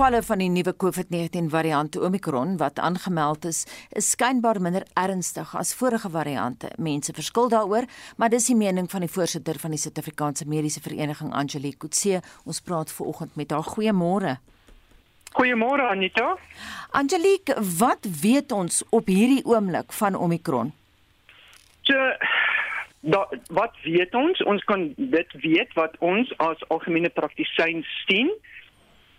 gevalle van die nuwe COVID-19 variant Omicron wat aangemeld is, is skynbaar minder ernstig as vorige variante. Mense verskil daaroor, maar dis die mening van die voorsitter van die Suid-Afrikaanse Mediese Vereniging, Angelique Kutse. Ons praat veraloggend met haar. Goeiemôre. Goeiemôre Anita. Angelique, wat weet ons op hierdie oomblik van Omicron? So da, wat weet ons? Ons kan dit weet wat ons as algemene praktisyns sien.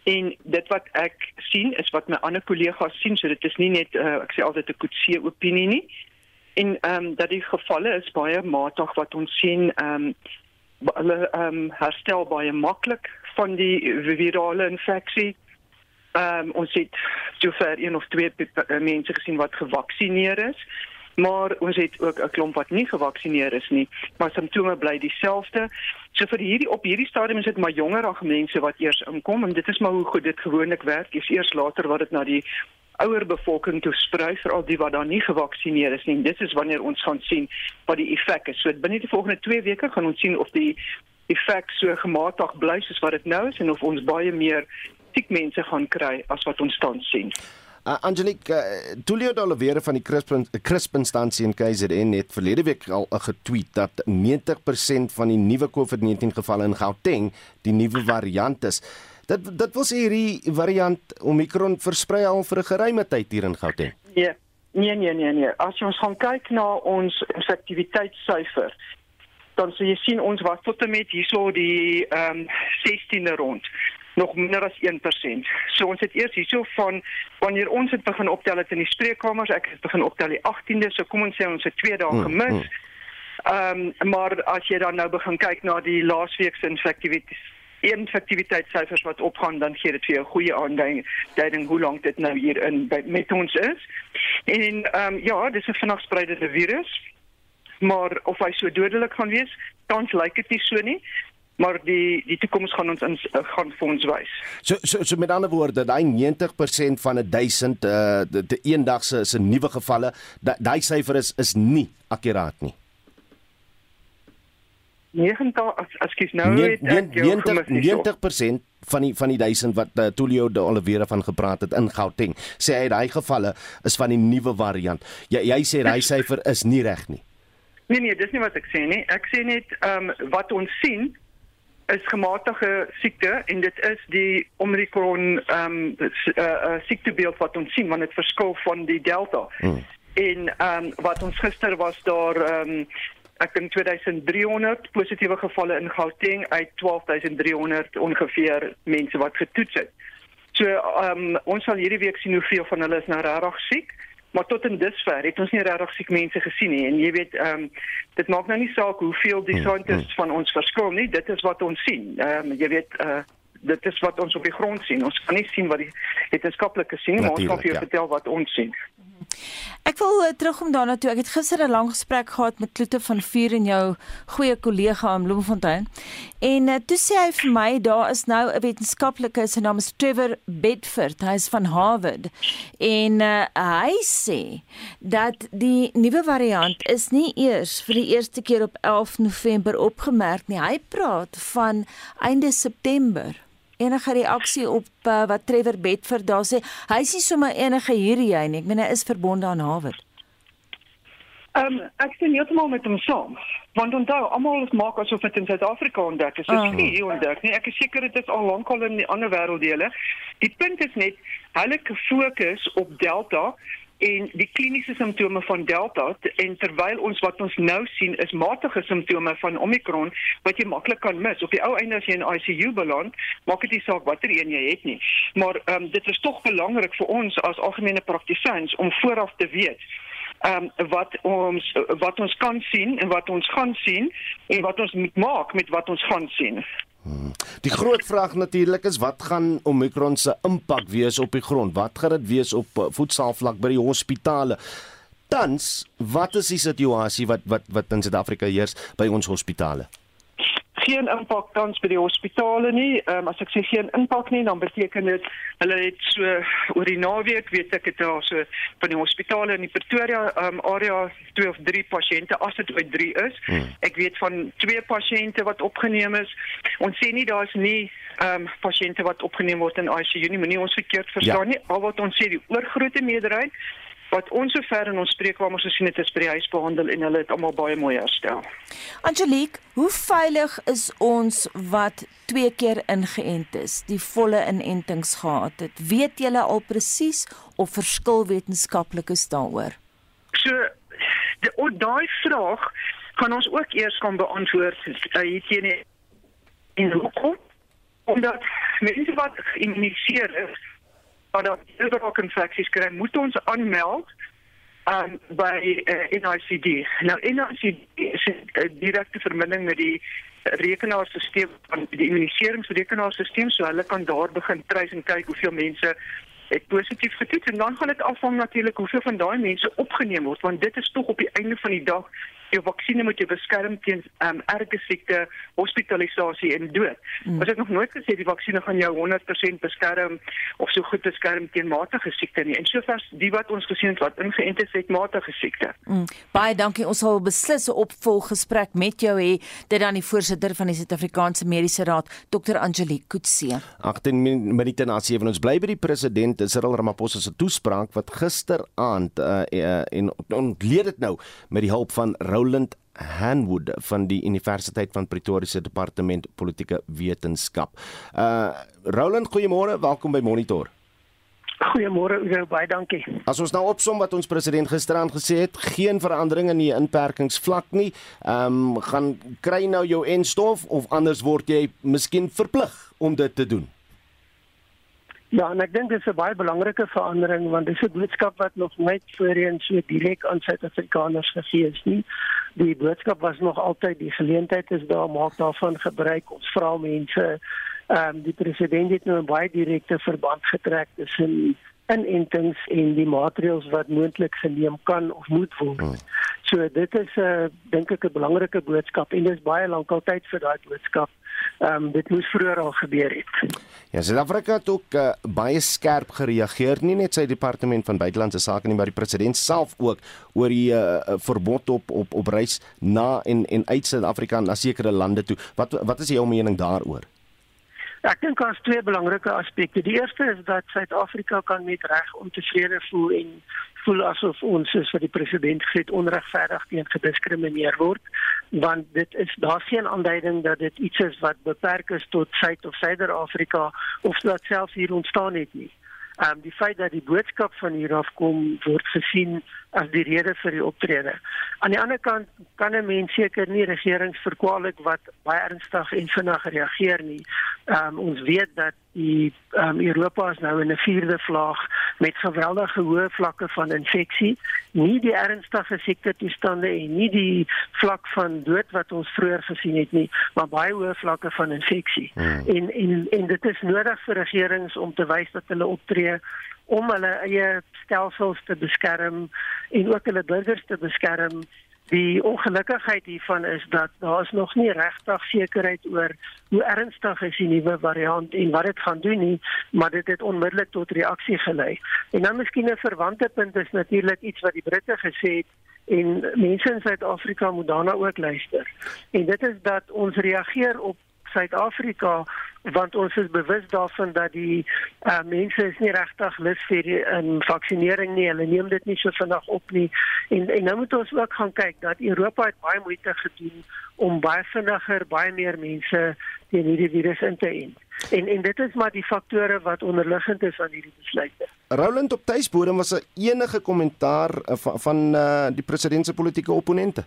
En dit wat ek sien is wat my ander kollegas sien, so dit is nie net uh, ek sê altyd 'n koetsie opinie nie. En ehm um, dat die gevalle is baie matig wat ons sien ehm um, hulle ehm um, herstel baie maklik van die virale infeksie. Ehm um, ons het sover een of twee mense gesien wat gevaksinereer is maar ons het ook 'n klomp wat nie gevaksinereer is nie, maar simptome bly dieselfde. So vir hierdie op hierdie stadium is dit maar jongerige mense wat eers inkom en dit is maar hoe goed dit gewoonlik werk. Dis eers later wat dit na die ouer bevolking toe sprei veral die wat dan nie gevaksinereer is nie. Dit is wanneer ons gaan sien wat die effek is. So binne die volgende 2 weke gaan ons sien of die effek so gematig bly soos wat dit nou is en of ons baie meer siek mense gaan kry as wat ons tans sien. Uh, Angelique, uh, Tulio D'Oliveira van die Crispin Crispinstansie in KZN het verlede week al uh, getweet dat 90% van die nuwe COVID-19 gevalle in Gauteng die nuwe variant is. Dit dit wil sê hierdie variant Omicron versprei al vir 'n geruime tyd hier in Gauteng. Nee. Nee nee nee nee. As ons gaan kyk na ons infektiwiteitssyfer, dan sien jy sien ons was tot en met hierso die ehm um, 16de rond nog minder as 1%. So ons het eers hierso van wanneer ons het begin optel het in die spreekkamers, ek het begin optel die 18de, so kom ons sê ons het 2 dae mm, gemis. Mm. Ehm um, maar as jy dan nou begin kyk na die laasweek se infektiwiteit infektiwiteitssyfers wat opgaan dan gee dit vir jou 'n goeie aanduiding hoe lank dit nou hier in by, met ons is. En ehm um, ja, dis 'n vinnig spreidende virus. Maar of hy so dodelik gaan wees, tans lyk dit nie so nie maar die die toekoms gaan ons in, uh, gaan vir ons wys. So so so met ander woorde, daai 90% van 'n 1000 uh die, die eendag se se nuwe gevalle, daai syfer is is nie akkuraat nie. 90 as as kies nou weet ek 90 90% van die van die 1000 wat uh, Tulio de Oliveira van gepraat het in Gauteng sê hy daai gevalle is van die nuwe variant. Jy jy sê daai syfer is nie reg nie. Nee nee, dis nie wat ek sê nie. Ek sê net ehm um, wat ons sien is gematige siekte en dit is die Omicron ehm um, uh, uh, siektebeeld wat ons sien want dit verskil van die Delta. Mm. En ehm um, wat ons gister was daar ehm um, ek dink 2300 positiewe gevalle in Gauteng uit 12300 ongeveer mense wat getoets het. So ehm um, ons sal hierdie week sien hoeveel van hulle is nou regtig siek. Maar tot en dusver het ons nie regtig siek mense gesien nie. En jy weet ehm um, dit maak nou nie saak hoeveel die hmm, scientists hmm. van ons verskil nie. Dit is wat ons sien. Ehm um, jy weet uh, dit is wat ons op die grond sien ons kan nie sien wat die wetenskaplikes sien maar ons kan vir jou ja. vertel wat ons sien Ek wil uh, terugkom daarna toe. Ek het gister 'n lang gesprek gehad met Kloete van Vuur en jou goeie kollega in Bloemfontein. En uh, toe sê hy vir my daar is nou 'n wetenskaplike se naam is Trevor Bedford. Hy is van Harvard. En uh, hy sê dat die nuwe variant is nie eers vir die eerste keer op 11 November opgemerk nie. Hy praat van einde September enige reaksie op uh, wat Trevor Bedford daar sê? Hy sê sommer enige hierdie hy nie. Ek meen hy is verbonde aan Harvard. Ehm um, ek sien heeltemal met hom saam. Want onthou, almal maak asof dit in Suid-Afrika ontdek is. Dit is ah. nie hier ontdek nie. Ek is seker dit is al lankal in die ander wêrelddele. Die punt is net hulle fokus op Delta en die kliniese simptome van Delta en terwyl ons wat ons nou sien is matige simptome van Omicron wat jy maklik kan mis. Op die ou einde as jy in ICU beland, maak dit nie saak watter een jy het nie. Maar ehm um, dit is tog belangrik vir ons as algemene praktisyns om vooraf te weet ehm um, wat ons wat ons kan sien en wat ons gaan sien en wat ons moet maak met wat ons gaan sien. Die groot vraag natuurlik is wat gaan Omicron se impak wees op die grond? Wat gaan dit wees op eh, voedselvlak by die hospitale? Tans, wat is die situasie wat wat wat in Suid-Afrika heers by ons hospitale? Geen impak tans by die hospitale nie. Ehm um, as ek sê geen impak nie, dan beteken dit hulle het so oor die naweek weet ek het daar so van die hospitale in die Pretoria ehm um, area twee of drie pasiënte as dit by 3 is. Hmm. Ek weet van twee pasiënte wat opgeneem is. Ons sê nie daar's nie ehm um, pasiënte wat opgeneem word in ICU nie. Moenie ons verkeerd verstaan ja. nie. Al wat ons sê die oorgrootste meerderheid wat ons sover in ons spreekkamers gesien het is by die huis behandel en hulle het almal baie mooi herstel. Angelique, hoe veilig is ons wat twee keer ingeënt is, die volle inentings gehad het? Weet julle al presies of verskil wetenskaplikes daaroor? So daai vraag kan ons ook eers kan beantwoord uh, hier teen in hoekom omdat mense wat geïmmuniseer is wat dan heuvelrokinfeksies kry, moet ons aanmeld um, by uh, eh, NICD. Nou NICD is 'n uh, direkte verbinding met die rekenaarstelsel van die immuniseringsrekenaarstelsel, so hulle kan daar begin trace en kyk hoeveel mense het positief getoets en dan gaan dit afhang natuurlik hoeveel van daai mense opgeneem word want dit is tog op die einde van die dag jou vaksinne moet jou beskerm teen um, erge siekte, hospitalisasie en dood. Mm. Ons het nog nooit gesê die vaksinne gaan jou 100% beskerm of so goed beskerm teen matige siekte nie. En sover die wat ons gesien het wat ingeënt is het matige siekte. Mm. Baie dankie. Ons sal beslis 'n opvolggesprek met jou hê. Dit dan die voorsitter van die Suid-Afrikaanse Mediese Raad, Dr. Angelique Kutse. 18 minute na 7 ons bly by die president Cyril Ramaphosa se toespraak wat gisteraand uh, uh, en ontleed dit nou met die hulp van Rou Roland Hanwood van die Universiteit van Pretoria se departement politieke wetenskap. Uh Roland, goeiemôre, welkom by Monitor. Goeiemôre, baie dankie. As ons nou opsom wat ons president gisterand gesê het, geen verandering in die inperkingsvlak nie. Ehm um, gaan kry nou jou enstof of anders word jy miskien verplig om dit te doen. Ja, en ek dink dit is 'n baie belangrike verandering want dit is 'n boodskap wat nog nooit voorheen so direk aan Suid-Afrikaners gegee is nie. Die boodskap was nog altyd die geleentheid is daar maak daarvan gebruik. Ons vra mense ehm um, die president het nou 'n baie direkte verband getrek tussen inentings en die maatreëls wat moontlik geneem kan of moet word. Hmm. So dit is 'n uh, dink ek 'n belangrike boodskap en dit is baie lank al tyd vir daai boodskap ehm um, dit moes vroeër al gebeur het. Ja, Suid-Afrika het ook uh, baie skerp gereageer, nie net sy departement van buitelandse sake nie, maar die president self ook oor die uh, verbod op op op reis na en en uit Suid-Afrika na sekere lande toe. Wat wat is jou mening daaroor? Ek dink daar's twee belangrike aspekte. Die eerste is dat Suid-Afrika kan met reg ontevrede voel en voel asof ons is wat die president gesê onregverdig teen gediskrimineer word want dit is daar geen aanduiding dat dit iets is wat beperk is tot Suid of Suider-Afrika of dat selfs hier ontstaan het nie. Ehm um, die feit dat die boodskap van hier af kom word gesien as die rede vir die optrede. Aan die ander kant kan 'n mens seker nie regerings verkwalik wat baie ernstig en vinnig reageer nie. Ehm um, ons weet dat die ehm um, Europa is nou in 'n vierde vlaag met geweldige hoë vlakke van infeksie, nie die ernstige siekte toestande en nie die vlak van dood wat ons vroeër gesien het nie, maar baie hoë vlakke van infeksie. Hmm. En en en dit is nodig vir regerings om te wys dat hulle optree om hulle eie stelsels te beskerm en ook hulle burgers te beskerm. Die ongelukkigheid hiervan is dat daar is nog nie regtig sekerheid oor hoe ernstig is die nuwe variant en wat dit gaan doen nie, maar dit het onmiddellik tot reaksie gelei. En dan miskien 'n verwante punt is natuurlik iets wat die Britte gesê het en mense in Suid-Afrika moet daarna ook luister. En dit is dat ons reageer op Suid-Afrika want ons is bewus daarvan dat die uh, mense is nie regtig lus vir die um, vaksinering nie. Hulle neem dit nie so vinnig op nie. En en nou moet ons ook gaan kyk dat Europa het baie moeite gedoen om baie vinniger baie meer mense teen hierdie virus in te ent. En en dit is maar die faktore wat onderliggend is aan hierdie besluite. Roland op tuisbodem was 'n enige kommentaar uh, van van uh, die president se politieke opponente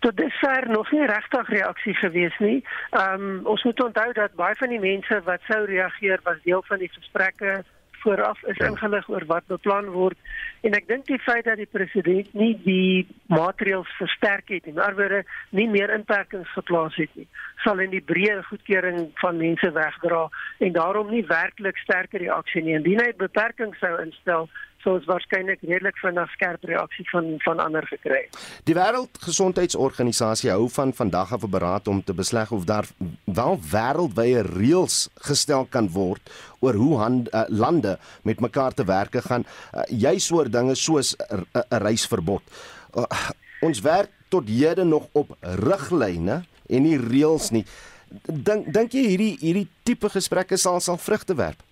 tot dusver nog nie regtig reaksie gewees nie. Ehm um, ons moet onthou dat baie van die mense wat sou reageer was deel van die gesprekke vooraf is ja. ingelig oor wat beplan word en ek dink die feit dat die president nie die maatreëls versterk het en alweer nie meer inperkings geplaas het nie sal in die breë goedkeuring van mense wegdra en daarom nie werklik sterker reaksie nie indien hy beperkings sou instel sou ons waarskynlik redelik vinnig skerp reaksie van van ander gekry het. Die Wêreldgesondheidsorganisasie hou van vandag af 'n beraad om te besleg of daar wel wêreldwye reëls gestel kan word oor hoe hand, uh, lande met mekaar te werke gaan uh, juis oor dinge soos 'n reisverbod. Uh, ons werk tot hede nog op riglyne en nie reëls nie. Dink dink jy hierdie hierdie tipe gesprekke sal sal vrugte werp?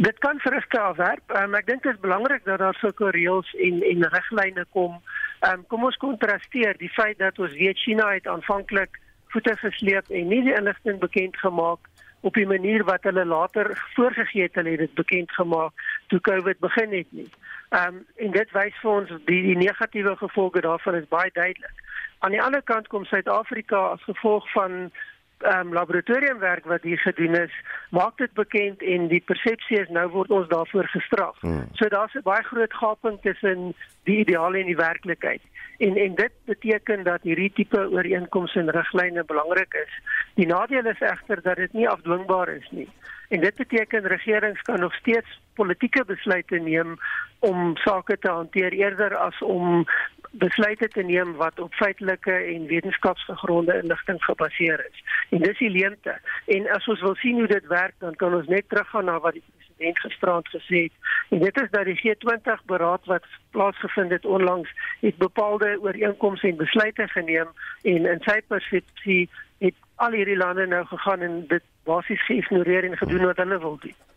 Dit kan vrugte afwerp. Um, ek dink dit is belangrik dat daar sulke reëls en en riglyne kom. Um, kom ons kontrasteer die feit dat ons weet China het aanvanklik voete gesleep en nie die inligting bekend gemaak op die manier wat hulle later voorgegee het hulle het dit bekend gemaak toe Covid begin het nie. Ehm um, en dit wys vir ons die, die negatiewe gevolge daarvan is baie duidelik. Aan die ander kant kom Suid-Afrika as gevolg van ehm um, laboratoriumwerk wat hier gedoen is, maak dit bekend en die persepsie is nou word ons daarvoor gestraf. Hmm. So daar's 'n baie groot gaping tussen die ideale en die werklikheid. En en dit beteken dat hierdie tipe ooreenkomste en riglyne belangrik is. Die nadeel is egter dat dit nie afdwingbaar is nie. En dit beteken regerings kan nog steeds politieke besluite neem om sake te hanteer eerder as om besluite te neem wat op feitelike en wetenskapsgegronde inligting gebaseer is. En dis die leemte. En as ons wil sien hoe dit werk, dan kan ons net teruggaan na wat die president gisteraand gesê het. En dit is dat die G20 beraad wat plaasgevind het onlangs het bepaalde ooreenkomste en besluite geneem en in sy persepsie het al hierdie lande nou gegaan en dit basies geïgnoreer en gedoen wat hulle wil doen.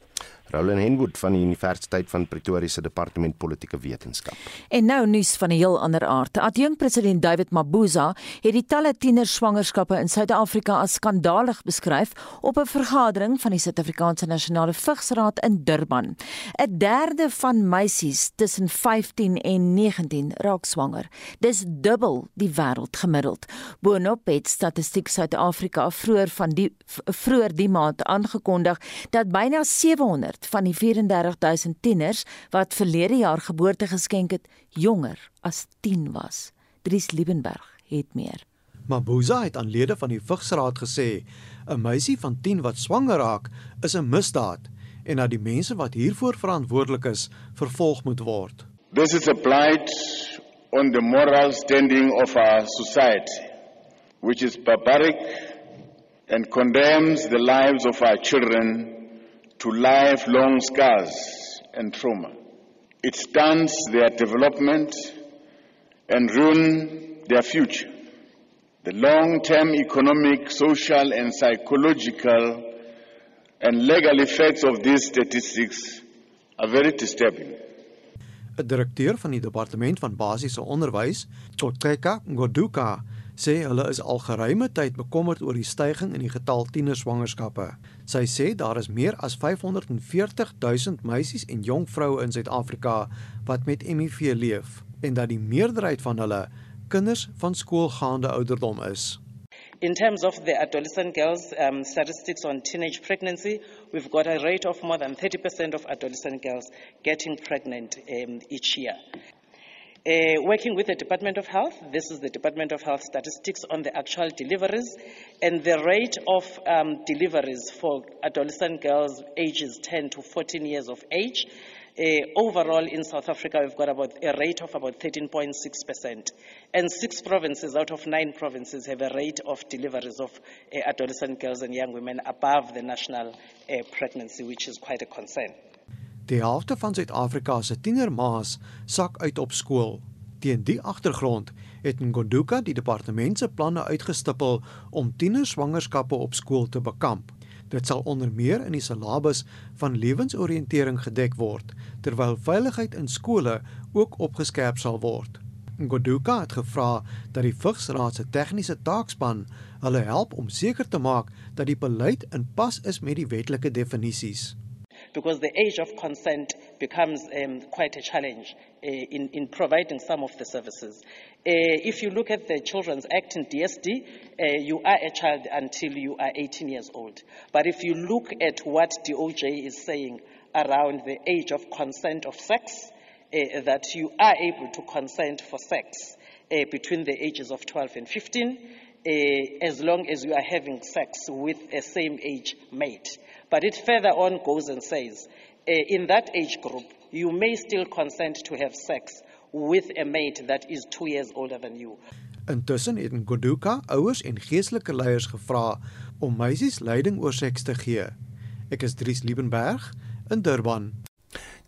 Roland Henwood van die Universiteit van Pretoria se Departement Politieke Wetenskap. En nou nuus van 'n heel ander aard. Adjunk president David Mabuza het die talle tiener swangerskappe in Suid-Afrika as skandalig beskryf op 'n vergadering van die Suid-Afrikaanse Nasionale Vigsraad in Durban. 'n Derde van meisies tussen 15 en 19 raak swanger. Dis dubbel die wêreldgemiddeld. Boonop het Statistiek Suid-Afrika vroeër van die vroeër die maand aangekondig dat byna 700 van die 34000 tieners wat verlede jaar geboorte geskenk het, jonger as 10 was. Dries Liebenberg het meer. Mabuza het aan lede van die Vigsraad gesê, 'n meisie van 10 wat swanger raak, is 'n misdaad en dat die mense wat hiervoor verantwoordelik is, vervolg moet word. This is a blight on the moral standing of our society, which is barbaric and condemns the lives of our children to lifelong scars and trauma. It stunts their development and ruin their future. The long-term economic, social and psychological and legal effects of these statistics are very disturbing. 'n Direkteur van die Departement van Basiese Onderwys, Tokeka Ngoduka, sê hulle is al geruime tyd bekommerd oor die stygings in die getal tienerswangerskappe. Sy sê daar is meer as 540 000 meisies en jong vroue in Suid-Afrika wat met HIV leef en dat die meerderheid van hulle kinders van skoolgaande ouderdom is. In terms of the adolescent girls um, statistics on teenage pregnancy, we've got a rate of more than 30% of adolescent girls getting pregnant um, each year. Uh, working with the Department of Health, this is the Department of Health statistics on the actual deliveries, and the rate of um, deliveries for adolescent girls ages 10 to 14 years of age. Uh, overall in South Africa, we've got about a rate of about 13.6%. And six provinces out of nine provinces have a rate of deliveries of uh, adolescent girls and young women above the national uh, pregnancy, which is quite a concern. Die helfte van Suid-Afrika se tienermaas sak uit op skool. Teen die agtergrond het Ngonduka die departement se planne uitgestipel om tienerswangerskappe op skool te bekamp. Dit sal onder meer in die syllabus van lewensoriëntering gedek word, terwyl veiligheid in skole ook opgeskerp sal word. Ngonduka het gevra dat die Vigsraad se tegniese taakspan hulle help om seker te maak dat die beleid in pas is met die wetlike definisies because the age of consent becomes um, quite a challenge uh, in, in providing some of the services. Uh, if you look at the Children's Act in DSD, uh, you are a child until you are 18 years old. But if you look at what DOJ is saying around the age of consent of sex, uh, that you are able to consent for sex uh, between the ages of 12 and 15, uh, as long as you are having sex with a same age mate. But it further on goes and says, uh, in that age group, you may still consent to have sex with a mate that is 2 years older than you. Intussen het Ngoduka ouers en geestelike leiers gevra om meisies leiding oor seks te gee. Ek is Dries Liebenberg in Durban.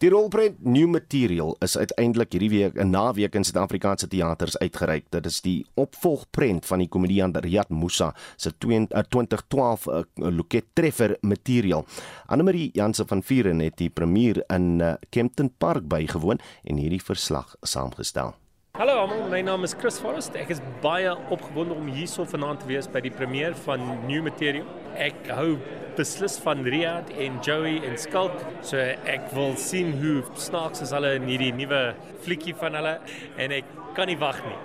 Die rolprent New Material is uiteindelik hierdie week 'n naweek in Suid-Afrikaanse teaters uitgereik. Dit is die opvolgprent van die komediant Riyad Musa se 2012 uh, Loket Treffer Material. Annelie Jansen van Vieren het die premier in uh, Kempton Park bygewoon en hierdie verslag saamgestel. Hallo almal, my naam is Chris Forrest. Ek is baie opgewonde om hierso vanaand te wees by die premier van New Material. Ek hou beslis van Riyad en Joey en Skulk. So ek wil sien hoe snaaks is hulle in hierdie nuwe flietjie van hulle en ek kan nie wag nie.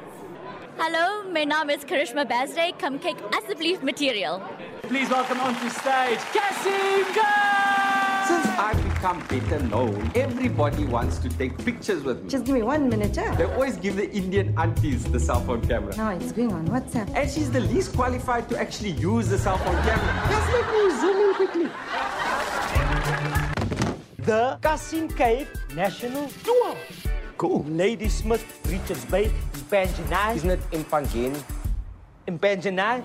Hallo, my naam is Karishma Bazday. Come kick asseblief material. Please welcome onto stage Cassim Since I've become better known, everybody wants to take pictures with me. Just give me one minute, yeah? They always give the Indian aunties the cell phone camera. No, it's going on WhatsApp. And she's the least qualified to actually use the cell phone camera. Just let me zoom in quickly. The Cassim Cave National Tour. Cool. Lady Smith, Richards Bay, Impanjanai. Isn't it Impanjin? Impanjanai.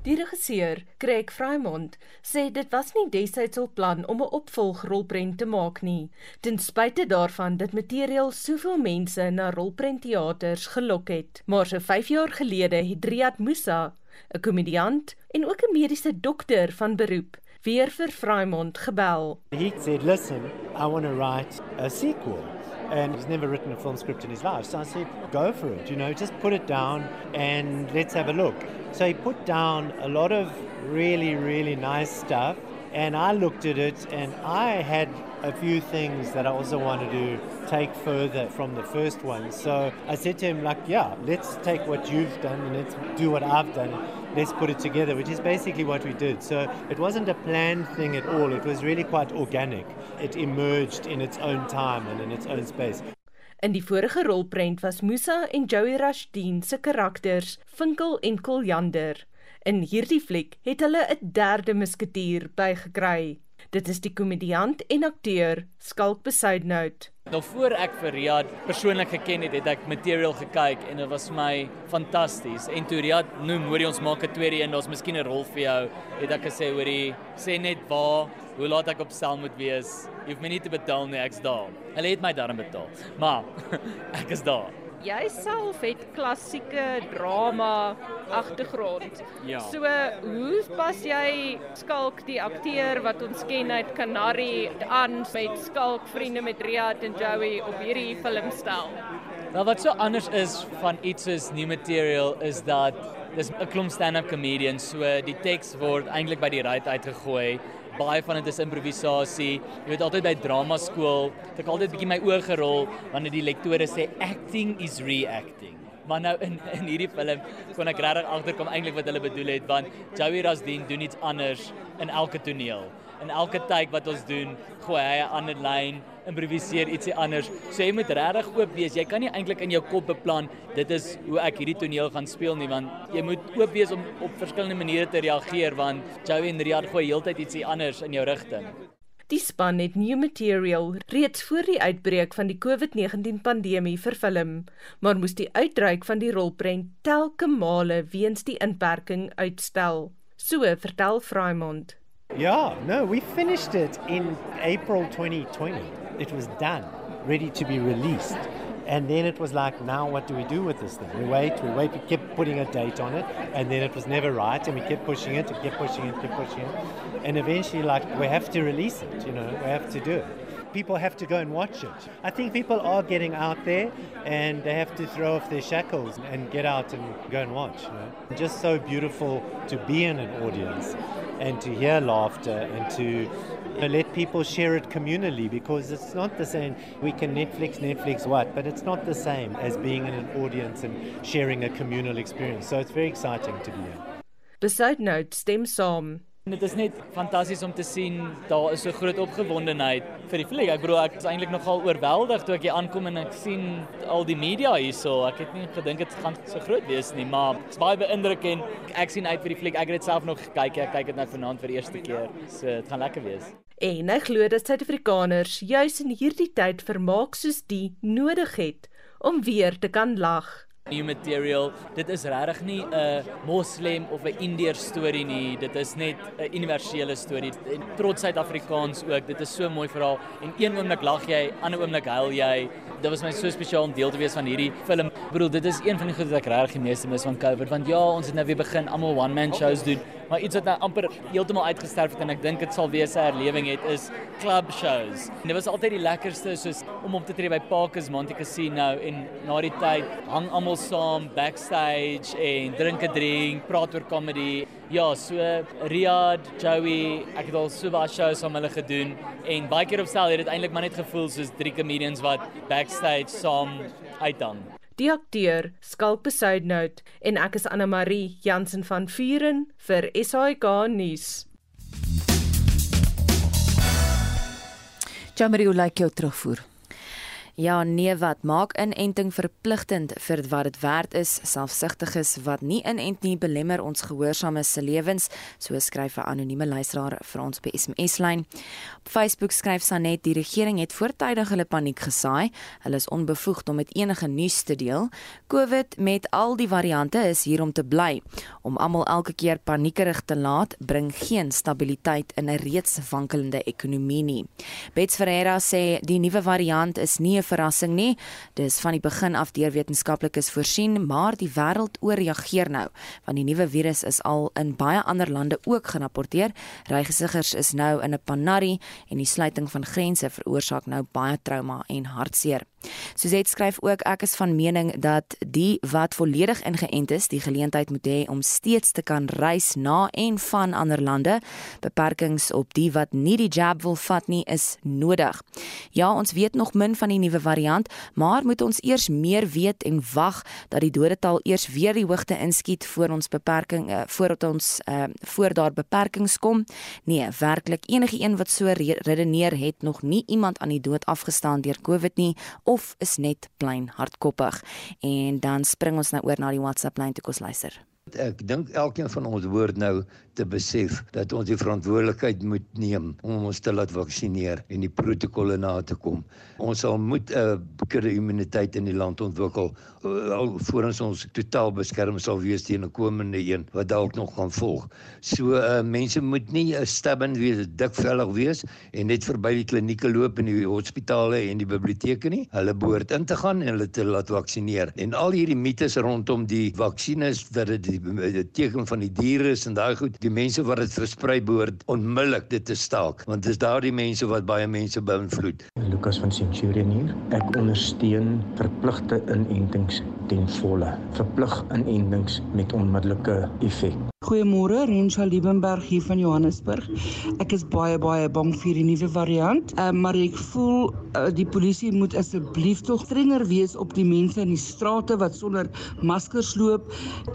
Die regisseur, Craig Frymond, sê dit was nie destyds hul plan om 'n opvolgrolprent te maak nie, ten spyte daarvan dat materiaal soveel mense na rolprentteaters gelok het. Maar so 5 jaar gelede het Riyad Musa, 'n komediant en ook 'n mediese dokter van beroep, weer vir Frymond gebel. He said, "Listen, I want to write a sequel." And he's never written a film script in his life. So I said, go for it, you know, just put it down and let's have a look. So he put down a lot of really, really nice stuff. And I looked at it and I had a few things that I also wanted to take further from the first one. So I said to him, like, yeah, let's take what you've done and let's do what I've done. Let's put it together, which is basically what we did. So it wasn't a planned thing at all. It was really quite organic. It emerged in its own time and in its own space. In die vorige rolprent was Musa en Joey Rashdien se karakters Vinkel en Koljander. In hierdie fliek het hulle 'n derde musketier bygekry. Dit is die komediant en akteur Skalk Besuidnout. Nou voor ek vir Riyad persoonlik geken het, het ek material gekyk en dit was vir my fantasties. En toe Riyad noem, hoorie ons maak 'n tweede een, daar's miskien 'n rol vir jou, het ek gesê hoorie, sê net waar, hoe laat ek op stel moet wees. Jy hoef my nie te betaal nie, ek's daar. Hulle het my daarom betaal. Maar ek is daar. Jy self het klassieke drama agtergrond. Ja. So, hoe pas jy Skalk die akteur wat ons ken uit Canary aan met Skalk vriende met Riyad en Joey op hierdie filmstel? Nou wat so anders is van iets soos New Material is dat dis 'n klomp stand-up comedians, so die teks word eintlik by die ruit uitgegooi. Baie van dit is improvisasie. Jy weet altyd by drama skool, ek altyd bietjie my oë gerol wanneer die lektore sê acting is reacting. Maar nou in in hierdie film kon ek regtig agterkom eintlik wat hulle bedoel het want Joey Rasdien doen iets anders in elke toneel. In elke take wat ons doen, gooi hy 'n ander lyn, improviseer ietsie anders. So jy moet regtig oop wees. Jy kan nie eintlik in jou kop beplan dit is hoe ek hierdie toneel gaan speel nie want jy moet oop wees om op verskillende maniere te reageer want Joey en Riyad gooi heeltyd ietsie anders in jou rigting. Die span het New Material reeds voor die uitbreek van die COVID-19 pandemie vervilm, maar moes die uitreik van die rolprent telke male weens die inperking uitstel. So vertel Frymond. Yeah, no, we finished it in April 2020. It was done, ready to be released. And then it was like, now what do we do with this thing? We wait, we wait, we kept putting a date on it, and then it was never right, and we kept pushing it, and kept pushing it, kept pushing it. And eventually, like, we have to release it, you know, we have to do it. People have to go and watch it. I think people are getting out there and they have to throw off their shackles and get out and go and watch. You know? Just so beautiful to be in an audience and to hear laughter and to you know, let people share it communally because it's not the same. We can Netflix, Netflix what, but it's not the same as being in an audience and sharing a communal experience. So it's very exciting to be here. Besuitnout stem saam. Dit is net fantasties om te sien daar is so groot opgewondenheid vir die fliek. Ek bedoel ek is eintlik nogal oorweldig toe ek hier aankom en ek sien al die media hierso. Ek het nie gedink dit gaan so groot wees nie, maar dit is baie beïndrukkend. Ek sien uit vir die fliek. Ek het dit self nog gekyk. Ek kyk dit nou vanaand vir die eerste keer. So dit gaan lekker wees. En hy glo dat Suid-Afrikaners juis in hierdie tyd vermaak soos die nodig het om weer te kan lag. New material, dit is regtig nie 'n moslem of 'n indier storie nie. Dit is net 'n universele storie. En trots Suid-Afrikaans ook. Dit is so 'n mooi verhaal. En een oomblik lag jy, ander oomblik huil jy. Dit was my so spesiaal om deel te wees van hierdie film. Ek bedoel, dit is een van die goed wat ek regtig die meeste mis van COVID, want ja, ons het nou weer begin almal one man shows doen, maar iets wat nou amper heeltemal uitgesterf het en ek dink dit sal weer sy herlewing het is club shows. En dit was altyd die lekkerste soos om op te tree by Parkers Monte Casino en na die tyd hang almal saam backstage en drink 'n drink, praat oor comedy. Ja, so Riyad, Joey, ek het al so baie shows saam hulle gedoen en baie keer op stel het dit eintlik maar net gevoel soos drie comedians wat backstage saam uithang. Die akteur Skalk Besuidnout en ek is Anna Marie Jansen van Vuren vir SAK nuus. Jamie, hoe lyk jou terugvoer? Ja, nee wat maak inenting verpligtend vir wat dit werd is. Selfsugtiges wat nie inent nie belemmer ons gehoorsaames se lewens, so skryf 'n anonieme luisteraar vir ons by SMS-lyn. Op Facebook skryf Sanet die regering het voortydig hulle paniek gesaai. Hulle is onbevoegd om met enige nuus te deel. COVID met al die variante is hier om te bly. Om almal elke keer paniekerig te laat, bring geen stabiliteit in 'n reeds wankelende ekonomie nie. Bets Ferreira sê die nuwe variant is nie 'n verrassing nie. Dis van die begin af deur wetenskaplikes voorsien, maar die wêreld ooreageer nou, want die nuwe virus is al in baie ander lande ook gerapporteer. Reisgesiggers is nou in 'n panarrie en die sluiting van grense veroorsaak nou baie trauma en hartseer. Suzette skryf ook ek is van mening dat die wat volledig ingeënt is, die geleentheid moet hê om steeds te kan reis na en van ander lande. Beperkings op die wat nie die jab wil vat nie is nodig. Ja, ons weet nog min van die nuwe variant, maar moet ons eers meer weet en wag dat die dodetal eers weer die hoogte inskiet voor ons beperking uh, voordat ons uh, voor daar beperkings kom? Nee, werklik enige een wat so redeneer het nog nie iemand aan die dood afgestaan deur COVID nie of is net plain hardkoppig. En dan spring ons nou oor na die WhatsApp lyn toe kos luister. Ek dink elkeen van ons hoort nou te besef dat ons die verantwoordelikheid moet neem om ons te laat vaksineer en die protokolle na te kom. Ons sal moet 'n uh, kudde immuniteit in die land ontwikkel uh, alvorens ons totaal beskerm sal wees teen 'n komende een wat dalk nog gaan volg. So uh, mense moet nie uh, stubborn wees, dikvellig wees en net verby die klinieke loop en die hospitale en die biblioteke nie. Hulle behoort in te gaan en hulle te laat vaksineer. En al hierdie mites rondom die vaksines dat dit die, die teken van die diere is en daai goed die mense wat dit versprei behoort onmiddellik dit te staak want dis daardie mense wat baie mense beïnvloed. Lukas van Centurion hier. Ek ondersteun verpligte inentings ten volle. Verplig inentings met onmiddellike effek. Goeiemôre, Rensha Liebenberg hier van Johannesburg. Ek is baie baie bang vir die nuwe variant, uh, maar ek voel uh, die polisie moet asseblief tog strenger wees op die mense in die strate wat sonder maskers loop.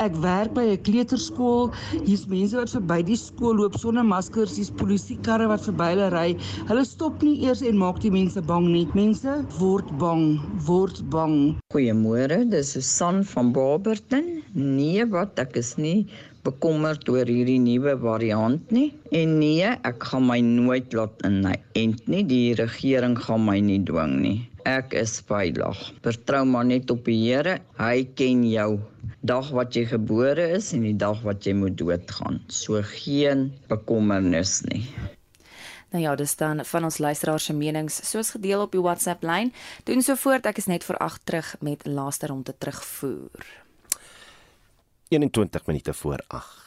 Ek werk by 'n kleuterskool. Hier's mense wat verby die skool loop sonder maskers. Hier's polisiekarre wat verby hulle ry. Hulle stop nie eers en maak die mense bang nie. Mense word bang, word bang. Goeiemôre, dis Susan van Barberton. Nee, wat ek is nie bekommerd oor hierdie nuwe variant nie. En nee, ek gaan my nooit laat inent nie. Die regering gaan my nie dwing nie. Ek is veilig. Vertrou maar net op die Here. Hy ken jou dag wat jy gebore is en die dag wat jy moet doodgaan. So geen bekommernis nie. Nou ja, dis dan van ons luisteraars se menings soos gedeel op die WhatsApp lyn. Doen so voort, ek is net vir ag terug met laaste ronde terugvoer. 21 minute voor 8.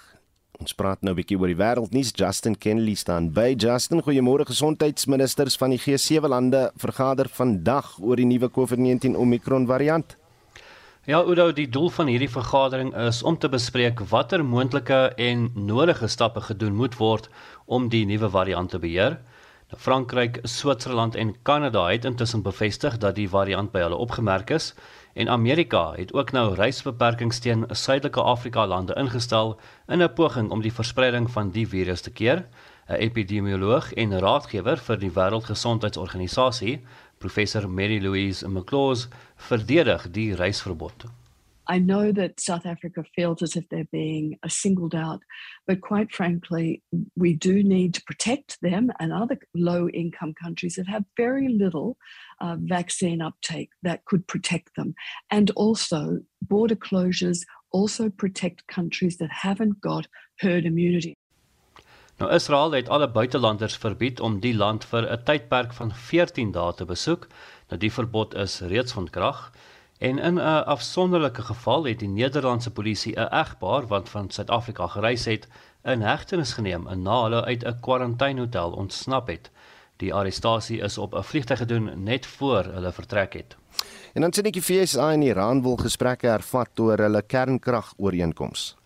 Ons praat nou 'n bietjie oor die wêreldnuus. Justin Kennedy staan by. Justin, goeiemôre. Gesondheidsministers van die G7 lande vergader vandag oor die nuwe COVID-19 Omicron variant. Ja, Udo, die doel van hierdie vergadering is om te bespreek watter moontlike en nodige stappe gedoen moet word om die nuwe variant te beheer. Frankryk, Switserland en Kanada het intussen bevestig dat die variant by hulle opgemerk is en Amerika het ook nou reisbeperkings teen Suidelike Afrika lande ingestel in 'n poging om die verspreiding van die virus te keer. 'n Epidemioloog en raadgewer vir die Wêreldgesondheidsorganisasie, professor Mary Louise McLaws, verdedig die reisverbod. I know that South Africa feels as if they're being uh, singled out, but quite frankly, we do need to protect them and other low income countries that have very little uh, vaccine uptake that could protect them. And also, border closures also protect countries that haven't got herd immunity. Nou Israel het alle buitelanders verbied om die land vir 'n tydperk van 14 dae te besoek. Nou die verbod is reeds van krag. En in 'n afsonderlike geval het die Nederlandse polisie 'n egpaar wat van Suid-Afrika gereis het, in hegtenis geneem en na hulle uit 'n kwarantainhotel ontsnap het. Die arrestasie is op 'n vliegtuig gedoen net voor hulle vertrek het. En dan sien ek die FSA en Iran wil gesprekke hervat oor hulle kernkragooreenkoms.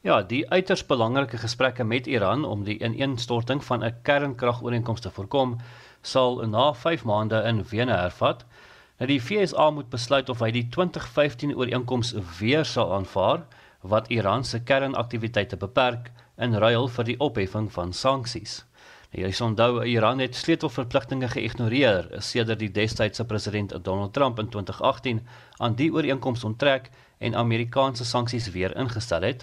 Ja, die uiters belangrike gesprekke met Iran om die ineenstorting van 'n kernkragooreenkoms te voorkom, sal na 5 maande in Wene hervat. Nou die VSA moet besluit of hy die 2015 ooreenkoms weer sal aanvaar wat Iran se kernaktiwiteite beperk in ruil vir die opheffing van sanksies. Nou jy onthou Iran het sleutelverpligtinge geïgnoreer sedert die destydse president Donald Trump in 2018 aan die ooreenkoms onttrek en Amerikaanse sanksies weer ingestel het.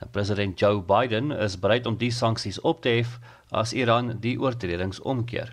Nou, president Joe Biden is bereid om die sanksies op te hef as Iran die oortredings omkeer.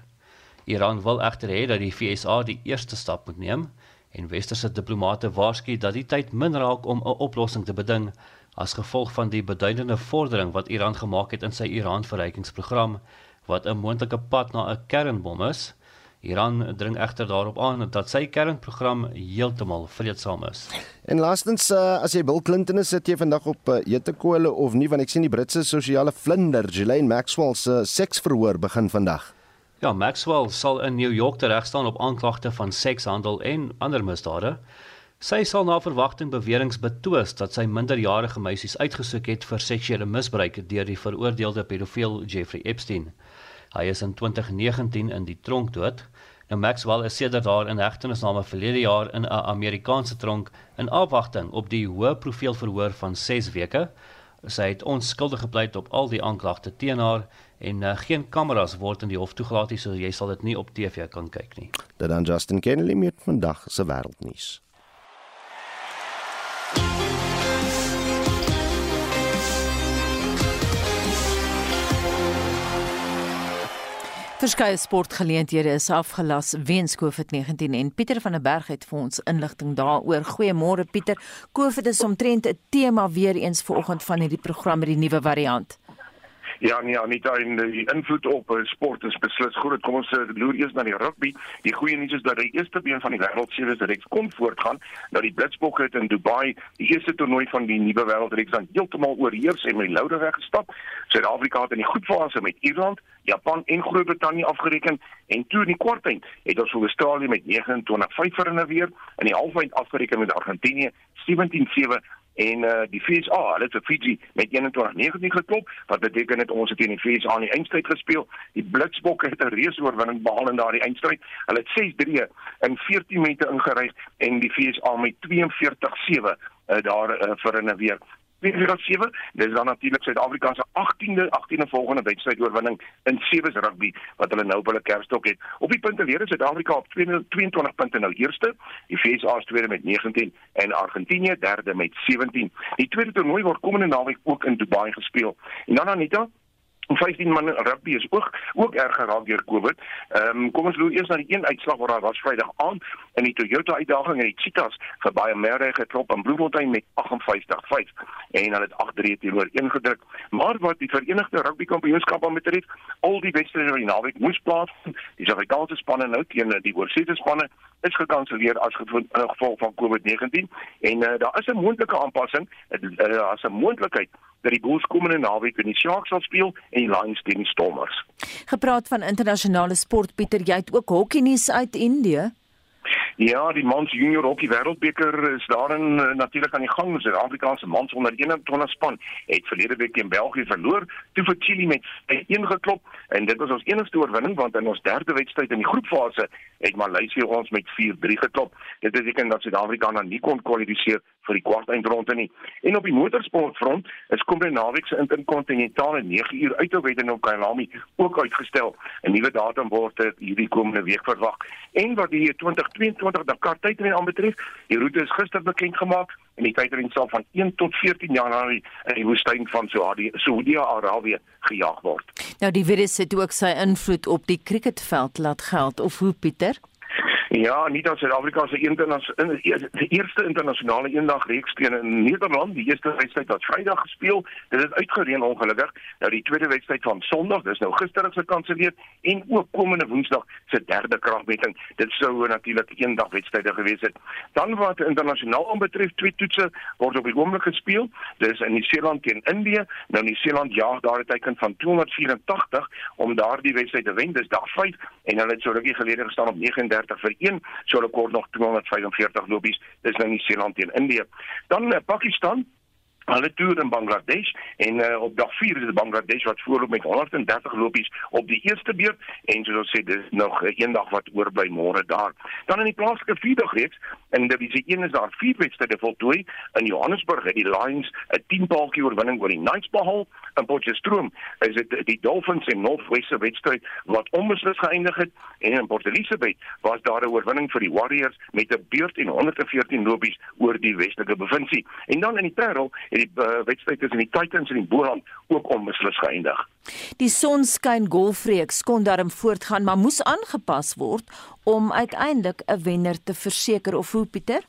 Iran wil egter hê dat die VSA die eerste stap moet neem en westerse diplomate waarsku dat die tyd min raak om 'n oplossing te beding as gevolg van die beduidende vordering wat Iran gemaak het in sy Iran-verrykingsprogram wat 'n moontlike pad na 'n kernbom is. Iran dring egter daarop aan dat sy kernprogram heeltemal vreedsaam is. En laastens uh, as jy Bill Clinton is, sit jy vandag op uh, etekole of nie want ek sien die Britse sosiale vlinder Ghislaine Maxwell se uh, seksverhoor begin vandag. Ja, Maxwell sal in New York tereg staan op aanklagte van sekshandel en ander misdade. Sy sal na verwagting beweringe betwis dat sy minderjarige meisies uitgesoek het vir seksuele misbruik deur die veroordeelde pedofiel Jeffrey Epstein. Hy is in 2019 in die tronk dood. Nou Maxwell is sedert daar in hegtenisname verlede jaar in 'n Amerikaanse tronk in afwagting op die hoë profiel verhoor van 6 weke. Sy het onskuldig gepleit op al die aanklagte teen haar en uh, geen kameras word in die hof toegelaat nie, so jy sal dit nie op TV kan kyk nie. Dit dan Justin Kennedy met vandag se wêreldnuus. Verskeie sportgeleenthede is afgelas weens COVID-19 en Pieter van der Berg het vir ons inligting daaroor. Goeiemôre Pieter. COVID is omtrent 'n tema weer eens vanoggend van hierdie program met die nuwe variant. Ja, nee, Anita, en die invloed op uh, sport is beslis goed. Kom ons uh, loer eers na die rugby. Die goeie nuus is dat die eerste been van die wêreldseries direk kon voortgaan. Dat die Blitsbokke het in Dubai die eerste toernooi van die nuwe wêreldreeks dan heeltemal oorheers en met die louter weggestap. Suid-Afrika het in die groepfase met Ierland, Japan en Groot-Brittanje afgereken en toe in die kwartfinale het ons vir Australië met 29-5 verinne weer in die halffinale afgereken met Argentinië 17-7 en uh, die FSA, hulle het vir Fiji met 21-19 geklop, wat beteken dit ons het teen die FSA in die eindstryd gespeel. Die Blitsbokke het 'n reuse oorwinning behaal in daardie eindstryd. Hulle het 6-3 in 14 minute ingeryg en die FSA met 42-7 uh, daar uh, vir 'n weer 2007. Dis dan natuurlik Suid-Afrika se 18de 18de volgende wedstryd oorwinning in sewees rugby wat hulle nou op hulle kerstok het. Op die punte leer Suid-Afrika op 22 punte nou eerste, die VS is tweede met 19 en Argentinië derde met 17. Die tweede toernooi word komende naweek ook in Dubai gespeel. En dan Anita, 15 man rugby is ook ook erg geraak deur Covid. Ehm um, kom ons loop eers na die een uitslag wat daar was Vrydag aan in die Toyota uitdaging en die Cheetahs vir baie meer geklop in Bloemfontein met 58-5 en hulle het 8-3 teenoor ingedruk. Maar wat die Verenigde Rugby Kampioenskap betref, al die wedstryde in die naweek moes plaasvind. Die Suid-Afrikaanse spanne nou teen die oorseese spanne is gekanselleer as gevolg van COVID-19 en uh, daar is 'n moontlike aanpassing, uh, as 'n moontlikheid dat die Bulls komende naweek in die Sharks sal speel en die Lions teen die Stormers. Gepraat van internasionale sport Pieter, jy het ook hokkie nuus uit Indië. Ja, die mans junior hokkie wêreldbeker is daarin uh, natuurlik aan die gang. Die Suid-Afrikaanse mans onder 21 span het verlede week teen België verloor, toe vir Chili met 1 geklop en dit was ons enigste oorwinning want in ons derde wedstryd in die groepfase het Maleisië ons met 4-3 geklop. Dit beteken dat Suid-Afrika dan nie kon kwalifiseer vir die kwartfinale nie. En op die motorsportfront is kom die naweek se interkontinentale 9 uur uitweding op Kyalami ook uitgestel. 'n Nuwe datum word hierdie komende week verwag. En wat die 2022 Dakar tydren aanbetref, die roete is gister bekend gemaak en die tydren sal van 1 tot 14 Januarie in die woestyn van Saudi-Arabië gejaag word. Nou die virus het ook sy invloed op die cricketveld laat geld of hoe Pieter? Ja, nie dat Suid-Afrika se internasionale die eerste internasionale eendag reeks teen in Nederland, die eerste wedstryd wat Vrydag gespeel, dit het uitgereën ongelukkig. Nou die tweede wedstryd van Sondag, dis nou gister se gekanselleer en ook komende Woensdag se derde kragmeting. Dit sou natuurlik eendag wedstryde gewees het. Dan wat internasionaal aanbetref, twee toetse word op die oomblik gespeel. Dis in Nieu-Seeland teen Indië. Nou Nieu-Seeland jaag daar 'n teken van 284 om daardie wedstryd te wen. Dis dag 5 en hulle het so rukkie gelede gestaan op 39 vir 1 so hulle kort nog 245 lopies dis nou nie Seeland teen Indië dan uh, Pakistan Hulle toer in Bangladesh en uh, op dag 4 is Bangladesh wat voorloop met 130 lopies op die eerste beurt en soos ons sê dis nog uh, een dag wat oorbly môre daar. Dan in die plaaslike vierdag reeks in divisie 1 is daar vier wedstryde voltooi. In Johannesburg het die Lions 'n 10 paaltjie oorwinning oor die Knights behaal in Potchefstroom is dit die Dolphins en Northwest se wedstryd wat onbeslis geëindig het. En in Port Elizabeth was daar 'n oorwinning vir die Warriors met 'n beurt en 114 lopies oor die Westelike provinsie. En dan in die Parel het die uh, wedstryd tussen die Titans en die Boland ook onbeslis geëindig. Die sonskyn golfreeks kon daarom voortgaan, maar moes aangepas word om uiteindelik 'n wenner te verseker of hoe Pieter?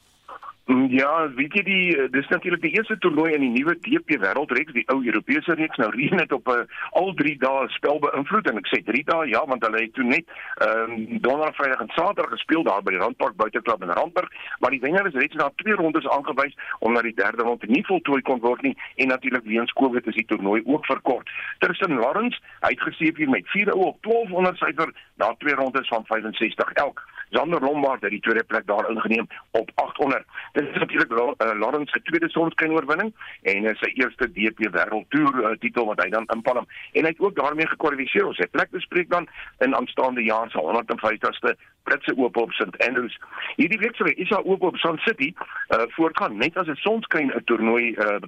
Mm, ja, weet jy die eh, dis natuurlik die eerste toernooi in die nuwe DP Wêreldreeks, die ou Europese reeks. Nou reën dit op 'n uh, eh, al 3 dae spel beïnvloed en ek sê 3 dae ja, want hulle het toe net ehm um, donderdag, vrydag en saterdag gespeel daar by die Randpark Buiteklub in Randburg, maar die wenner is reeds na twee rondes aangewys omdat die derde ronde nie voltooi kon word nie en natuurlik weens Covid is die toernooi ook verkort. Tristan Lawrence, hy het geseef hier met 4 oë op 1200 syfer na twee rondes van 65 elk. Zander Lombard het die tweede plek daar ingeneem op 800. Dit is natuurlik uh, Lawrence se tweede sonskyn oorwinning en uh, sy eerste DP wêreldtoer uh, titel wat hy dan inpalm en hy het ook daarmee gekwalifiseer. Sy plek bespreek dan in aanstaande jaar se 150ste Britse Oop op St Andrews. Hierdie week sou Isa Oop op Sun City uh, voortgaan net as 'n sonskyn 'n toernooi uh,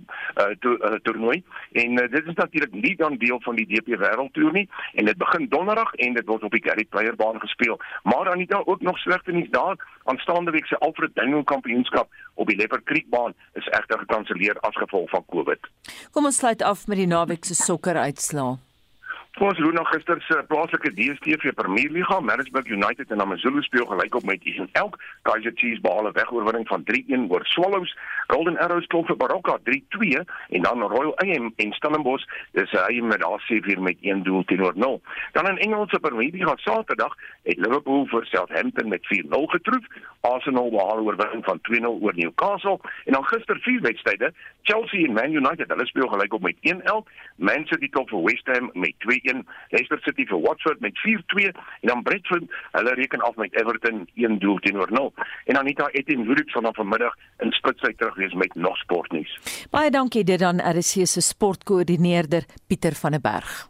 uh, to, uh, toernooi en uh, dit is natuurlik nie dan deel van die DP wêreldtoer nie en dit begin donderdag en dit word op die Gary Player baan gespeel. Maar dan het daar ook nog slegte nuus daar. Aanstaande week se Alfred Daniel Kampioenskap op die Leopard Creek baan is egter gekanselleer as gevolg van Covid. Kom ons sluit af met die naweek se sokker uitslaa. Ons loop nog gister se plaaslike DStv Premier Liga, Maritzburg United en AmaZulu speel gelyk op met 1 elk. Kaizer Chiefs behaal 'n wegoorwinning van 3-1 oor Swallows. Golden Arrows klop vir Baroka 3-2 en dan Royal AM en Stellenbosch, dis hy met daar sê vir met 1 doel teenoor 0. Dan in Engelse Premier Liga Saterdag het Liverpool vir Southampton met 4-0 getroof. Arsenal behaal oorwinning van 2-0 oor Newcastle en dan gister vier wedstryde, Chelsea en Man United, hulle speel gelyk op met 1 elk. Man City klop vir West Ham met 2 1 Leicester City vir Watford met 4-2 en dan Brentford hulle reken af met Everton 1 doel teenoor 0 en Anita Etienne Williams van vanmiddag in spitsheid terug wees met nog sportnuus. Baie dankie dit dan RC se sportkoördineerder Pieter van der Berg.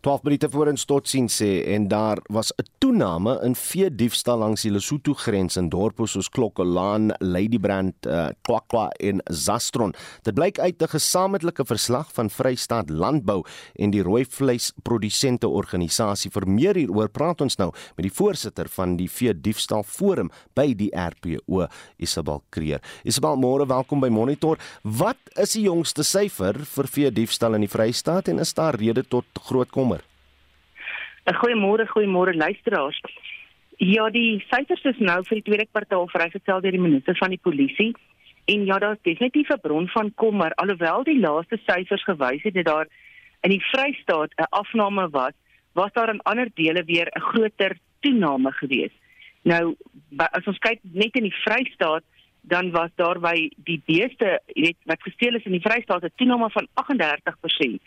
12 minute voor ons tot sien sê en daar was 'n toename in vee diefstal langs die Lesotho grens in dorpe soos Klokkelaan, Ladybrand, uh, Kwakwa en Zastron. Dit blyk uit 'n gesamentlike verslag van Vrystaat Landbou en die rooi vleis produsente organisasie. Vir meer hieroor praat ons nou met die voorsitter van die vee diefstal forum by die RPO, Isabel Kreer. Isabel, môre welkom by Monitor. Wat is die jongste syfer vir vee diefstal in die Vrystaat en is daar rede tot groot kom kommer. Goeiemôre, goeiemôre luisteraars. Ja, die syfers is nou vir die tweede kwartaal vrygestel deur die minister van die polisie en ja, daar is definitief 'n bron van kommer alhoewel die laaste syfers gewys het dat daar in die Vrystaat 'n afname was, was daar in ander dele weer 'n groter toename gewees. Nou as ons kyk net in die Vrystaat dan was daar by die beeste, jy weet, wat gesteel is in die Vrystaat 'n toename van 38%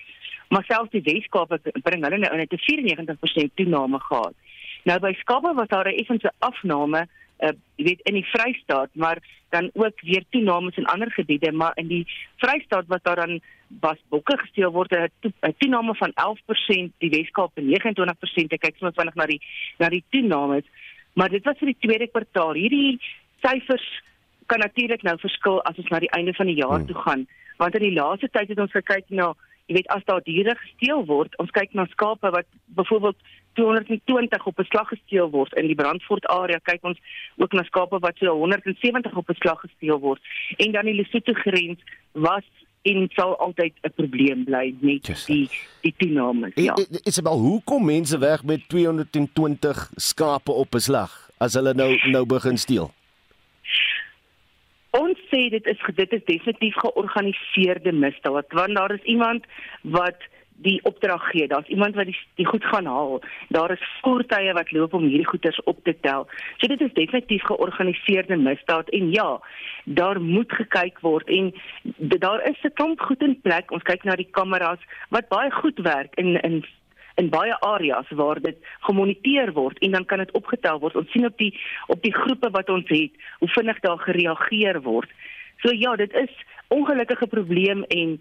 maar selfs die Weskaap bring hulle nou net 'n 94% toename gehad. Nou by skape was daar 'n effense afname, uh, jy weet in die Vrystaat, maar dan ook weer toenames in ander gebiede, maar in die Vrystaat was daar dan was bokke gesteel word 'n toename van 11%, die Weskaap 29%. Ek kyk sommer vinnig na die na die toenames, maar dit was vir die tweede kwartaal. Hierdie syfers kan natuurlik nou verskil as ons na die einde van die jaar hmm. toe gaan, want in die laaste tyd het ons gekyk na, jy weet, as daar diere gesteel word, ons kyk na skape wat byvoorbeeld 220 op 'n slag gesteel word in die Brandfort area kyk ons ook na skape wat so 170 op 'n slag gesteel word. En dan die Lesotho grens was en sal altyd 'n probleem bly met die die toename ja. Isabel hoekom mense weg met 220 skape op 'n slag as hulle nou nou begin steel Ons sê dit is dit is definitief georganiseerde misdaad want daar is iemand wat die opdrag gee. Daar's iemand wat die die goed gaan haal. Daar is voertuie wat loop om hierdie goederes op te tel. So dit is definitief georganiseerde misdaad en ja, daar moet gekyk word en daar is 'n klomp goed in plek. Ons kyk na die kameras wat baie goed werk in in in baie areas waar dit gemoniteer word en dan kan dit opgetel word. Ons sien op die op die groepe wat ons het, hoe vinnig daar gereageer word. So ja, dit is ongelukkige probleem en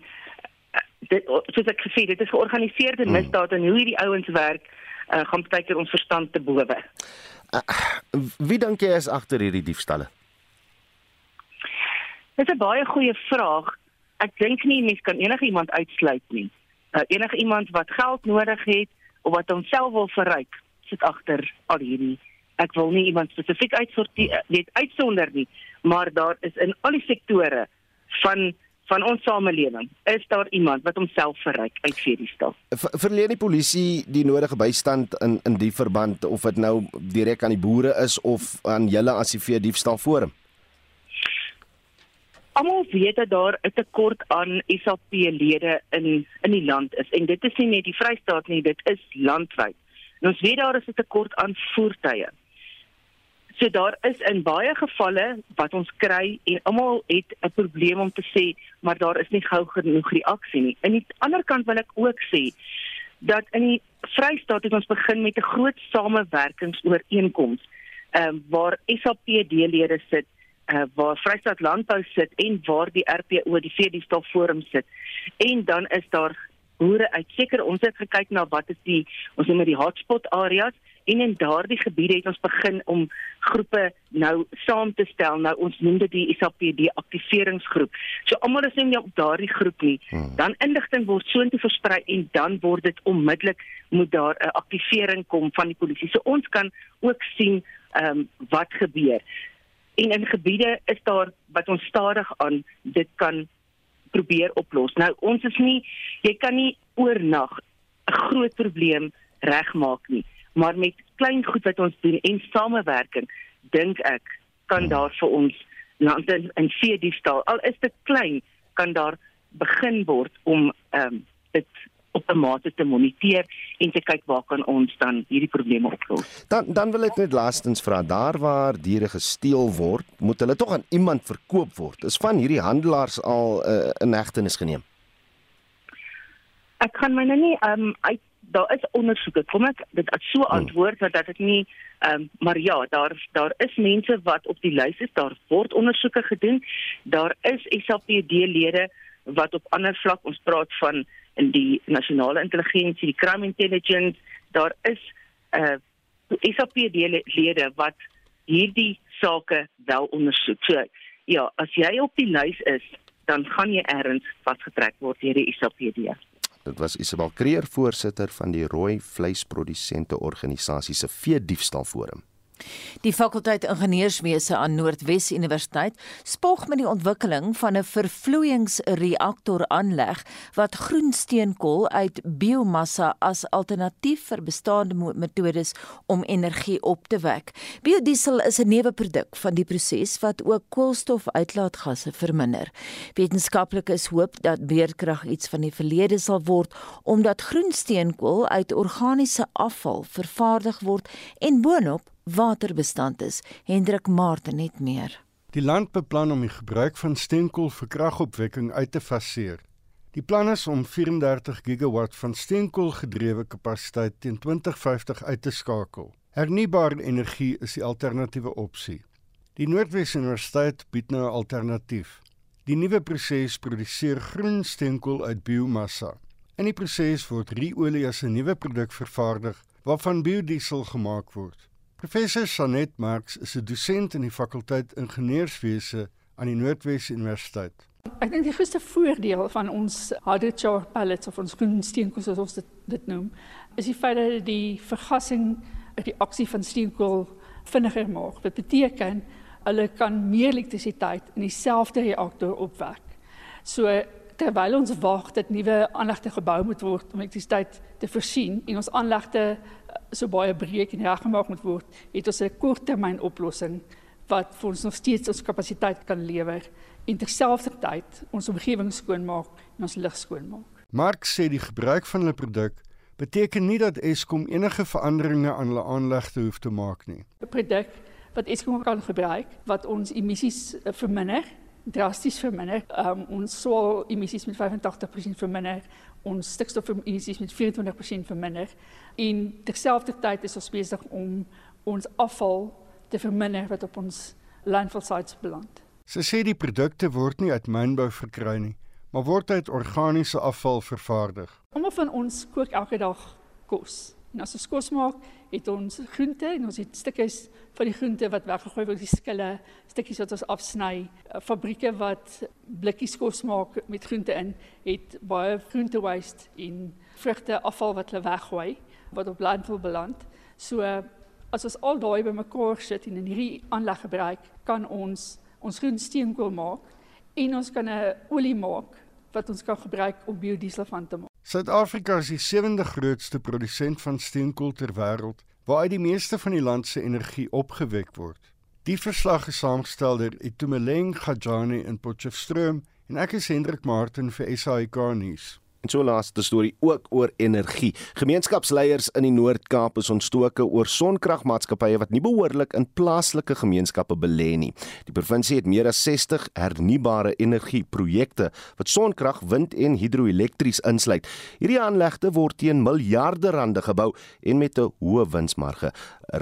dit soos ek gesê dit is georganiseerde hmm. misdaad en hoe hierdie ouens werk uh, gaan baie keer ons verstand te bowe. Uh, wie dink jy is agter hierdie diefstalle? Dit is 'n baie goeie vraag. Ek dink nie mens kan enige iemand uitsluit nie. Uh, enige iemand wat geld nodig het of wat homself wil verryk, sit agter al hierdie. Ek wil nie iemand spesifiek uitsorteer, net uitsonder nie, maar daar is in al die sektore van van ons samelewing is daar iemand wat homself verryk uit vredestal. Verleen die polisie die nodige bystand in in die verband of dit nou direk aan die boere is of aan julle as die veediefstal forum? Almal weet dat daar 'n tekort aan SAP-lede in in die land is en dit is nie net die Vrystaat nie, dit is landwyd. En ons weet daar is 'n tekort aan voertuie. So daar is in baie gevalle wat ons kry en almal het 'n probleem om te sê, maar daar is nie gou genoeg reaksie nie. Aan die ander kant wil ek ook sê dat in die Vrystaat het ons begin met 'n groot samewerkingsooreenkoms, ehm uh, waar SAPD-lede sit, uh, waar Vrystaat Landbou sit en waar die RPO, die Vredestal Forum sit. En dan is daar boere uit seker ons het gekyk na wat is die ons noem dit die hotspot areas en in daardie gebiede het ons begin om groepe nou saam te stel. Nou ons noem dit die SAPD aktiveringsgroep. So almal is nie op daardie groep nie. Hmm. Dan inligting word soontoe versprei en dan word dit onmiddellik moet daar 'n aktivering kom van die polisie. So ons kan ook sien ehm um, wat gebeur. En in gebiede is daar wat ons stadig aan dit kan probeer oplos. Nou ons is nie jy kan nie oornag 'n groot probleem regmaak nie maar met klein goed wat ons doen en samewerking dink ek kan hmm. daar vir ons land in, in vee diefstal al is dit klein kan daar begin word om ehm um, dit op 'n mate te moniteer en te kyk waar kan ons dan hierdie probleme oplos. Dan dan wil ek net laastens vra daar waar diere gesteel word, moet hulle tog aan iemand verkoop word. Is van hierdie handelaars al uh, in hegtenis geneem? Ek kan my nou nie ehm um, uit daar is ondersoeke. Kom ek dit as so hmm. antwoord dat dit nie ehm um, maar ja, daar daar is mense wat op die lys is. Daar word ondersoeke gedoen. Daar is SAPD-lede wat op ander vlak ons praat van die nasionale intelligensie, die crime intelligence, daar is 'n uh, SAPD-lede wat hierdie sake wel ondersoek. So ja, as jy op die lys is, dan gaan jy ergens vasgetrek word deur die SAPD. Dit was Isabel Kreer, voorsitter van die Rooi Vleisprodusente Organisasie se Vee Diefstal Forum. Die fakulteit ingenieurswese aan Noordwes Universiteit spog met die ontwikkeling van 'n vervloeiingsreaktor aanleg wat groen steenkool uit biomassa as alternatief vir bestaande metodes om energie op te wek. Biodiesel is 'n neuweproduk van die proses wat ook koolstofuitlaatgasse verminder. Wetenskaplikes hoop dat beerkrag iets van die verlede sal word omdat groen steenkool uit organiese afval vervaardig word en boonop waterbestand is. Hendrik Martin het meer. Die land beplan om die gebruik van steenkool vir kragopwekking uit te faseer. Die plan is om 34 gigawatt van steenkoolgedrewe kapasiteit teen 2050 uit te skakel. Hernubare energie is die alternatiewe opsie. Die Noordwes Universiteit bied nou 'n alternatief. Die nuwe proses produseer groen steenkool uit biomassa. In die proses word ru-olie as 'n nuwe produk vervaardig waarvan biodiesel gemaak word. Professor Sanet Marx is 'n dosent in die fakulteit ingenieurswese aan die Noordwes Universiteit. Ek dink die grootste voordeel van ons hydrochar pellets of ons groen steenkool soos ons dit, dit noem, is die feit dat die vergassing die aksie van steenkool vinniger maak. Dit beteken hulle kan meer elektrisiteit in dieselfde reaktor opwek. So terwyl ons wag dat nuwe aanlegte gebou moet word om elektrisiteit te voorsien en ons aanlegte so baie breek en reggemaak moet word, het ons 'n korttermyn oplossing wat vir ons nog steeds ons kapasiteit kan lewer en terselfdertyd ons omgewing skoonmaak en ons lug skoonmaak. Mark sê die gebruik van hulle produk beteken nie dat Eskom enige veranderinge aan hulle aanlegte hoef te maak nie. 'n Produk wat Eskom kan gebruik wat ons emissies eh, verminder, drasties verminder. Um, ons swaal emissies met 85% verminder, ons stikstofemissies met 24% verminder. En terselfdertyd is ons besig om ons afval te verminder wat op ons landfill sites beland. Sy sê die produkte word nie uit mynbou verkry nie, maar word uit organiese afval vervaardig. Almal van ons kook elke dag kos. En as ons kos maak, het ons groente en ons het stukkies van die groente wat weggegooi word, die skille, stukkies wat ons afsny. Eh, fabrieke wat blikkies kos maak met groente in, het baie groente waste en vrugte afval wat hulle weggooi wat op landfill beland. So as ons al daai bymekaar sit en in hierdie aanleg gebruik, kan ons ons groen steenkool maak en ons kan 'n olie maak wat ons kan gebruik om biodiesel van te maak. Suid-Afrika is die sewende grootste produsent van steenkool ter wêreld, waaruit die meeste van die land se energie opgewek word. Die verslag is saamgestel deur Itumeleng Gajani in Potchefstroom en ek is Hendrik Martin vir SAK nuus. En so laaste storie ook oor energie. Gemeenskapsleiers in die Noord-Kaap is ontstoke oor sonkragmaatskappye wat nie behoorlik in plaaslike gemeenskappe belê nie. Die provinsie het meer as 60 hernubare energieprojekte wat sonkrag, wind en hidroelektries insluit. Hierdie aanlegte word teen miljarde rande gebou en met 'n hoë winsmarge.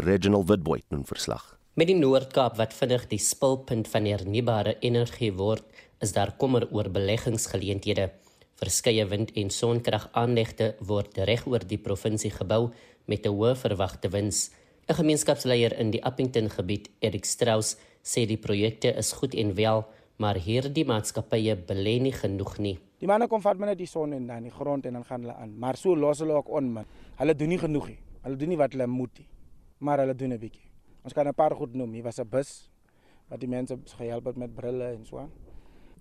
Regional Witboy doen verslag. Met die Noord-Kaap wat vinnig die spulpunt van hernubare energie word, is daar kommer oor beleggingsgeleenthede. Verskeie wind- en sonkragaanlegte word reg oor die provinsie gebou met 'n hoë verwagte wins. 'n Gemeenskapsleier in die Appington gebied, Erik Strauss, sê die projekte is goed en wel, maar hierdie maatskappye belê nie genoeg nie. Die manne kom vat binne die son en dan die grond en dan gaan hulle aan, maar so los hulle ook on man. Hulle doen nie genoeg nie. Hulle doen nie wat hulle moet nie, maar hulle doen 'n bietjie. Ons kan 'n paar goed noem. Hier was 'n bus wat die mense gehelp het met brille en so aan.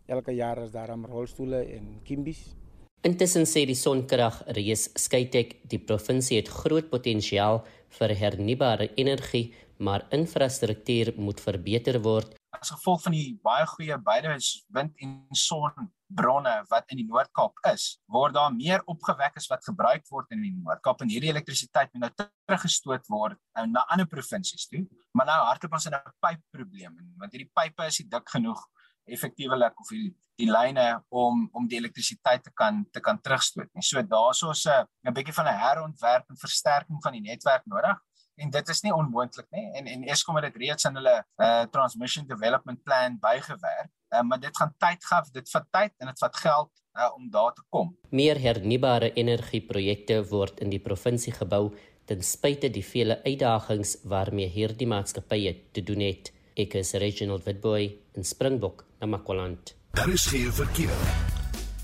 Elke jaar is daar 'n rolstoele en kimbies. Intussen sê die sonkrag reus Skytech die provinsie het groot potensiaal vir hernubare energie, maar infrastruktuur moet verbeter word. As gevolg van die baie goeie beide wind en sonbronne wat in die Noord-Kaap is, word daar meer opgewek as wat gebruik word in die Noord-Kaap en hierdie elektrisiteit moet nou teruggestoot word nou na ander provinsies toe. Maar nou hardloop ons in 'n pypprobleem want hierdie pype is nie dik genoeg effektiewelik of die, die lyne om om die elektrisiteit te kan te kan terugstoot nie. So daarso is 'n 'n bietjie van 'n herontwerp en versterking van die netwerk nodig en dit is nie onmoontlik nie en en Eskom het dit reeds in hulle uh, transmission development plan bygewerk. Uh, maar dit gaan tyd gaf, dit vat tyd en dit vat geld uh, om daar te kom. Meer hernubare energieprojekte word in die provinsie gebou ten spyte die vele uitdagings waarmee hierdie maatskappye te doen het. Ek is Reginald Witboy in Springbok na Makwaland. Daar is geen verkeer.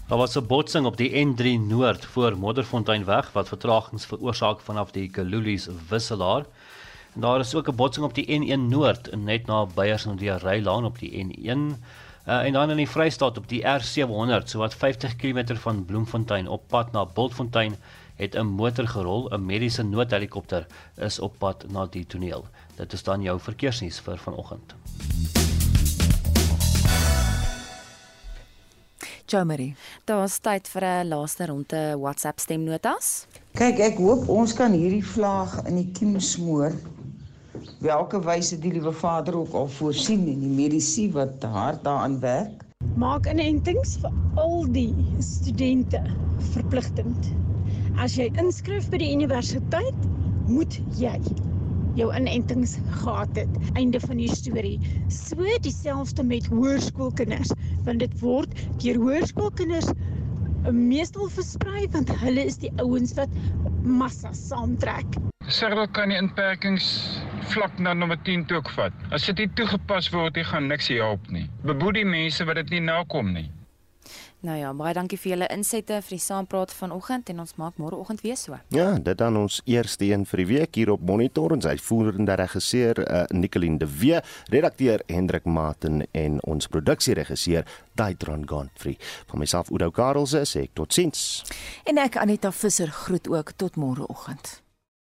Daar was 'n botsing op die N3 Noord voor Modderfonteinweg wat vertragings veroorsaak vanaf die Kalulies wisselaar. En daar is ook 'n botsing op die N1 Noord net na Beyers en die Rylaan op die N1. Uh, en dan in die Vrystaat op die R700, so wat 50 km van Bloemfontein op pad na Bultfontein, het 'n motor gerol, 'n mediese noodhelikopter is op pad na die toneel. Dit is dan jou verkeersnuus vir vanoggend. Jomari, daar's tyd vir 'n laaste ronde WhatsApp stemnotas. Kyk, ek hoop ons kan hierdie vlaag in die kiem smoor. Welke wyse die liewe Vader ook al voorsien en die medisy wat hard daaraan werk. Maak inentings vir al die studente verpligtend. As jy inskryf by die universiteit, moet jy jou inentings gehad het. Einde van die storie. So dieselfde met hoërskoolkinders, want dit word deur hoërskoolkinders eh, meestal versprei want hulle is die ouens wat massa saamtrek. Seker kan die inperkings vlak na nommer 10 toe ook vat. As dit nie toegepas word, dit gaan niks help nie. Beboet die mense wat dit nie nakom nie. Nou ja, baie dankie vir julle insette vir die saampraat vanoggend en ons maak môreoggend weer so. Ja, dit dan ons eerste een vir die week hier op Monitor en sy voerende regisseur uh, Nicoline de Wee, redakteur Hendrik Maten en ons produksieregisseur Daitron Godfrey. Van myself Udo Karelse sê ek totsiens. En ek Anita Visser groet ook tot môreoggend.